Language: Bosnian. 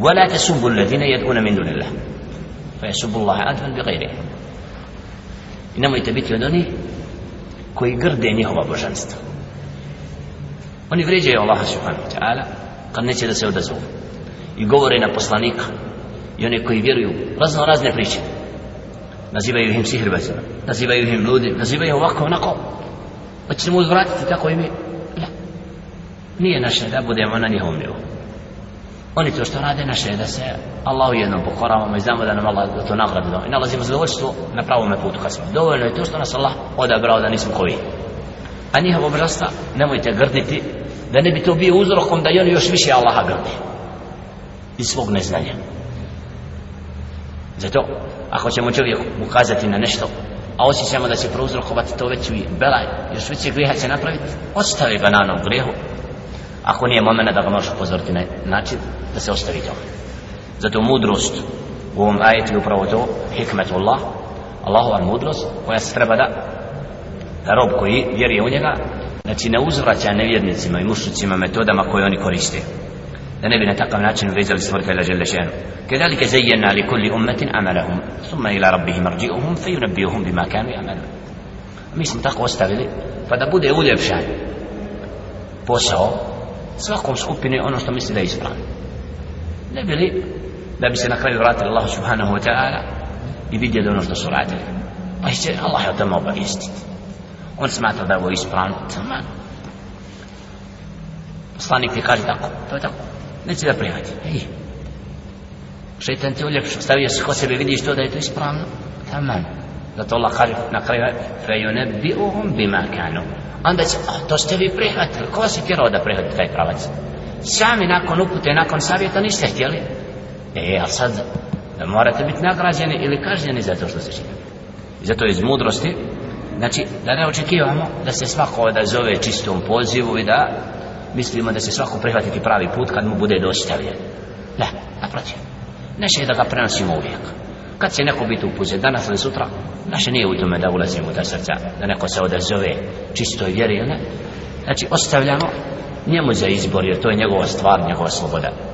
ولا تسبوا الذين يدعون من دون الله فيسبوا الله عدوا بغيره إنما يتبيت يدوني كوي قردين يهوى بجانست وني فريجة يا الله سبحانه وتعالى قد نيشة دا سيودة زوم يقورينا بسلانيك يوني كوي فيريو رزنا رزنا فريجة نزيبا يهم سهر بزنا نزيبا يهم لود نزيبا يهم وقه ونقو وچنمو زبراتي تتاقو يمي لا نية ناشنة دا بودي عمانا نيهوم Oni to što rade naše da se Allahu jednom pokoravamo i znamo da nam Allah to nagradu da. I nalazimo zadovoljstvo na pravom putu kad smo. Dovoljno je to što nas Allah odabrao da nismo koji. A njihovo brasta nemojte grditi da ne bi to bio uzrokom da i oni još više Allaha grde. I svog neznanja. Zato, ako ćemo čovjek ukazati na nešto, a osjećamo da će prouzrokovati to već u belaj, još više griha će napraviti, ostavi bananom grehu, ako nije momena da ga pa može upozoriti na način da se ostavi to zato mudrost u ovom ajetu je upravo to hikmet Allah Allahova mudrost koja se treba da da rob koji vjeruje u njega znači ne uzvraća nevjernicima i mušnicima metodama koje oni koriste da ne bi na takav način vezali stvoritelja Želešenu كذلك زينا لكل أمة عملهم ثم إلى ربهم مرجئهم فينبئهم بما كانوا يعملون ميس متاق واستغلي فدا بودي أولي بشان بوسعو svakom skupine ono što misli da je ispravno. Ne bili da bi se na kraju vratili Allah subhanahu wa ta'ala i vidjeli ono što su radili. Pa će Allah je o tome obavijestiti. On smatra da je ovo ispravno. Tama. Poslanik ti kaže tako, to je tako. Neće da prihvati. Ej. Šeitan ti uljepšo, stavio se kod sebe, vidiš to da je to ispravno. Tama. Tama. Zato Allah kaže na kraju فَيُنَبِّئُهُمْ بِمَا كَانُوا Onda će, oh, to ste vi prihvatili, ko vas je tjerao da prihvati taj pravac? Sami nakon upute, nakon savjeta niste htjeli. E, ali sad morate biti nagrađeni ili kažnjeni za to što se čini. Zato iz mudrosti, znači da ne očekivamo da se svako da zove čistom pozivu i da mislimo da se svako prihvatiti pravi put kad mu bude dostavljen. Ne, naprotiv. Neće da ga prenosimo uvijek kad će neko biti upuze danas ili sutra naše znači nije u tome da ulazimo u ta srca da neko se odazove čistoj vjeri ne? znači ostavljamo njemu za izbor jer to je njegova stvar njegova sloboda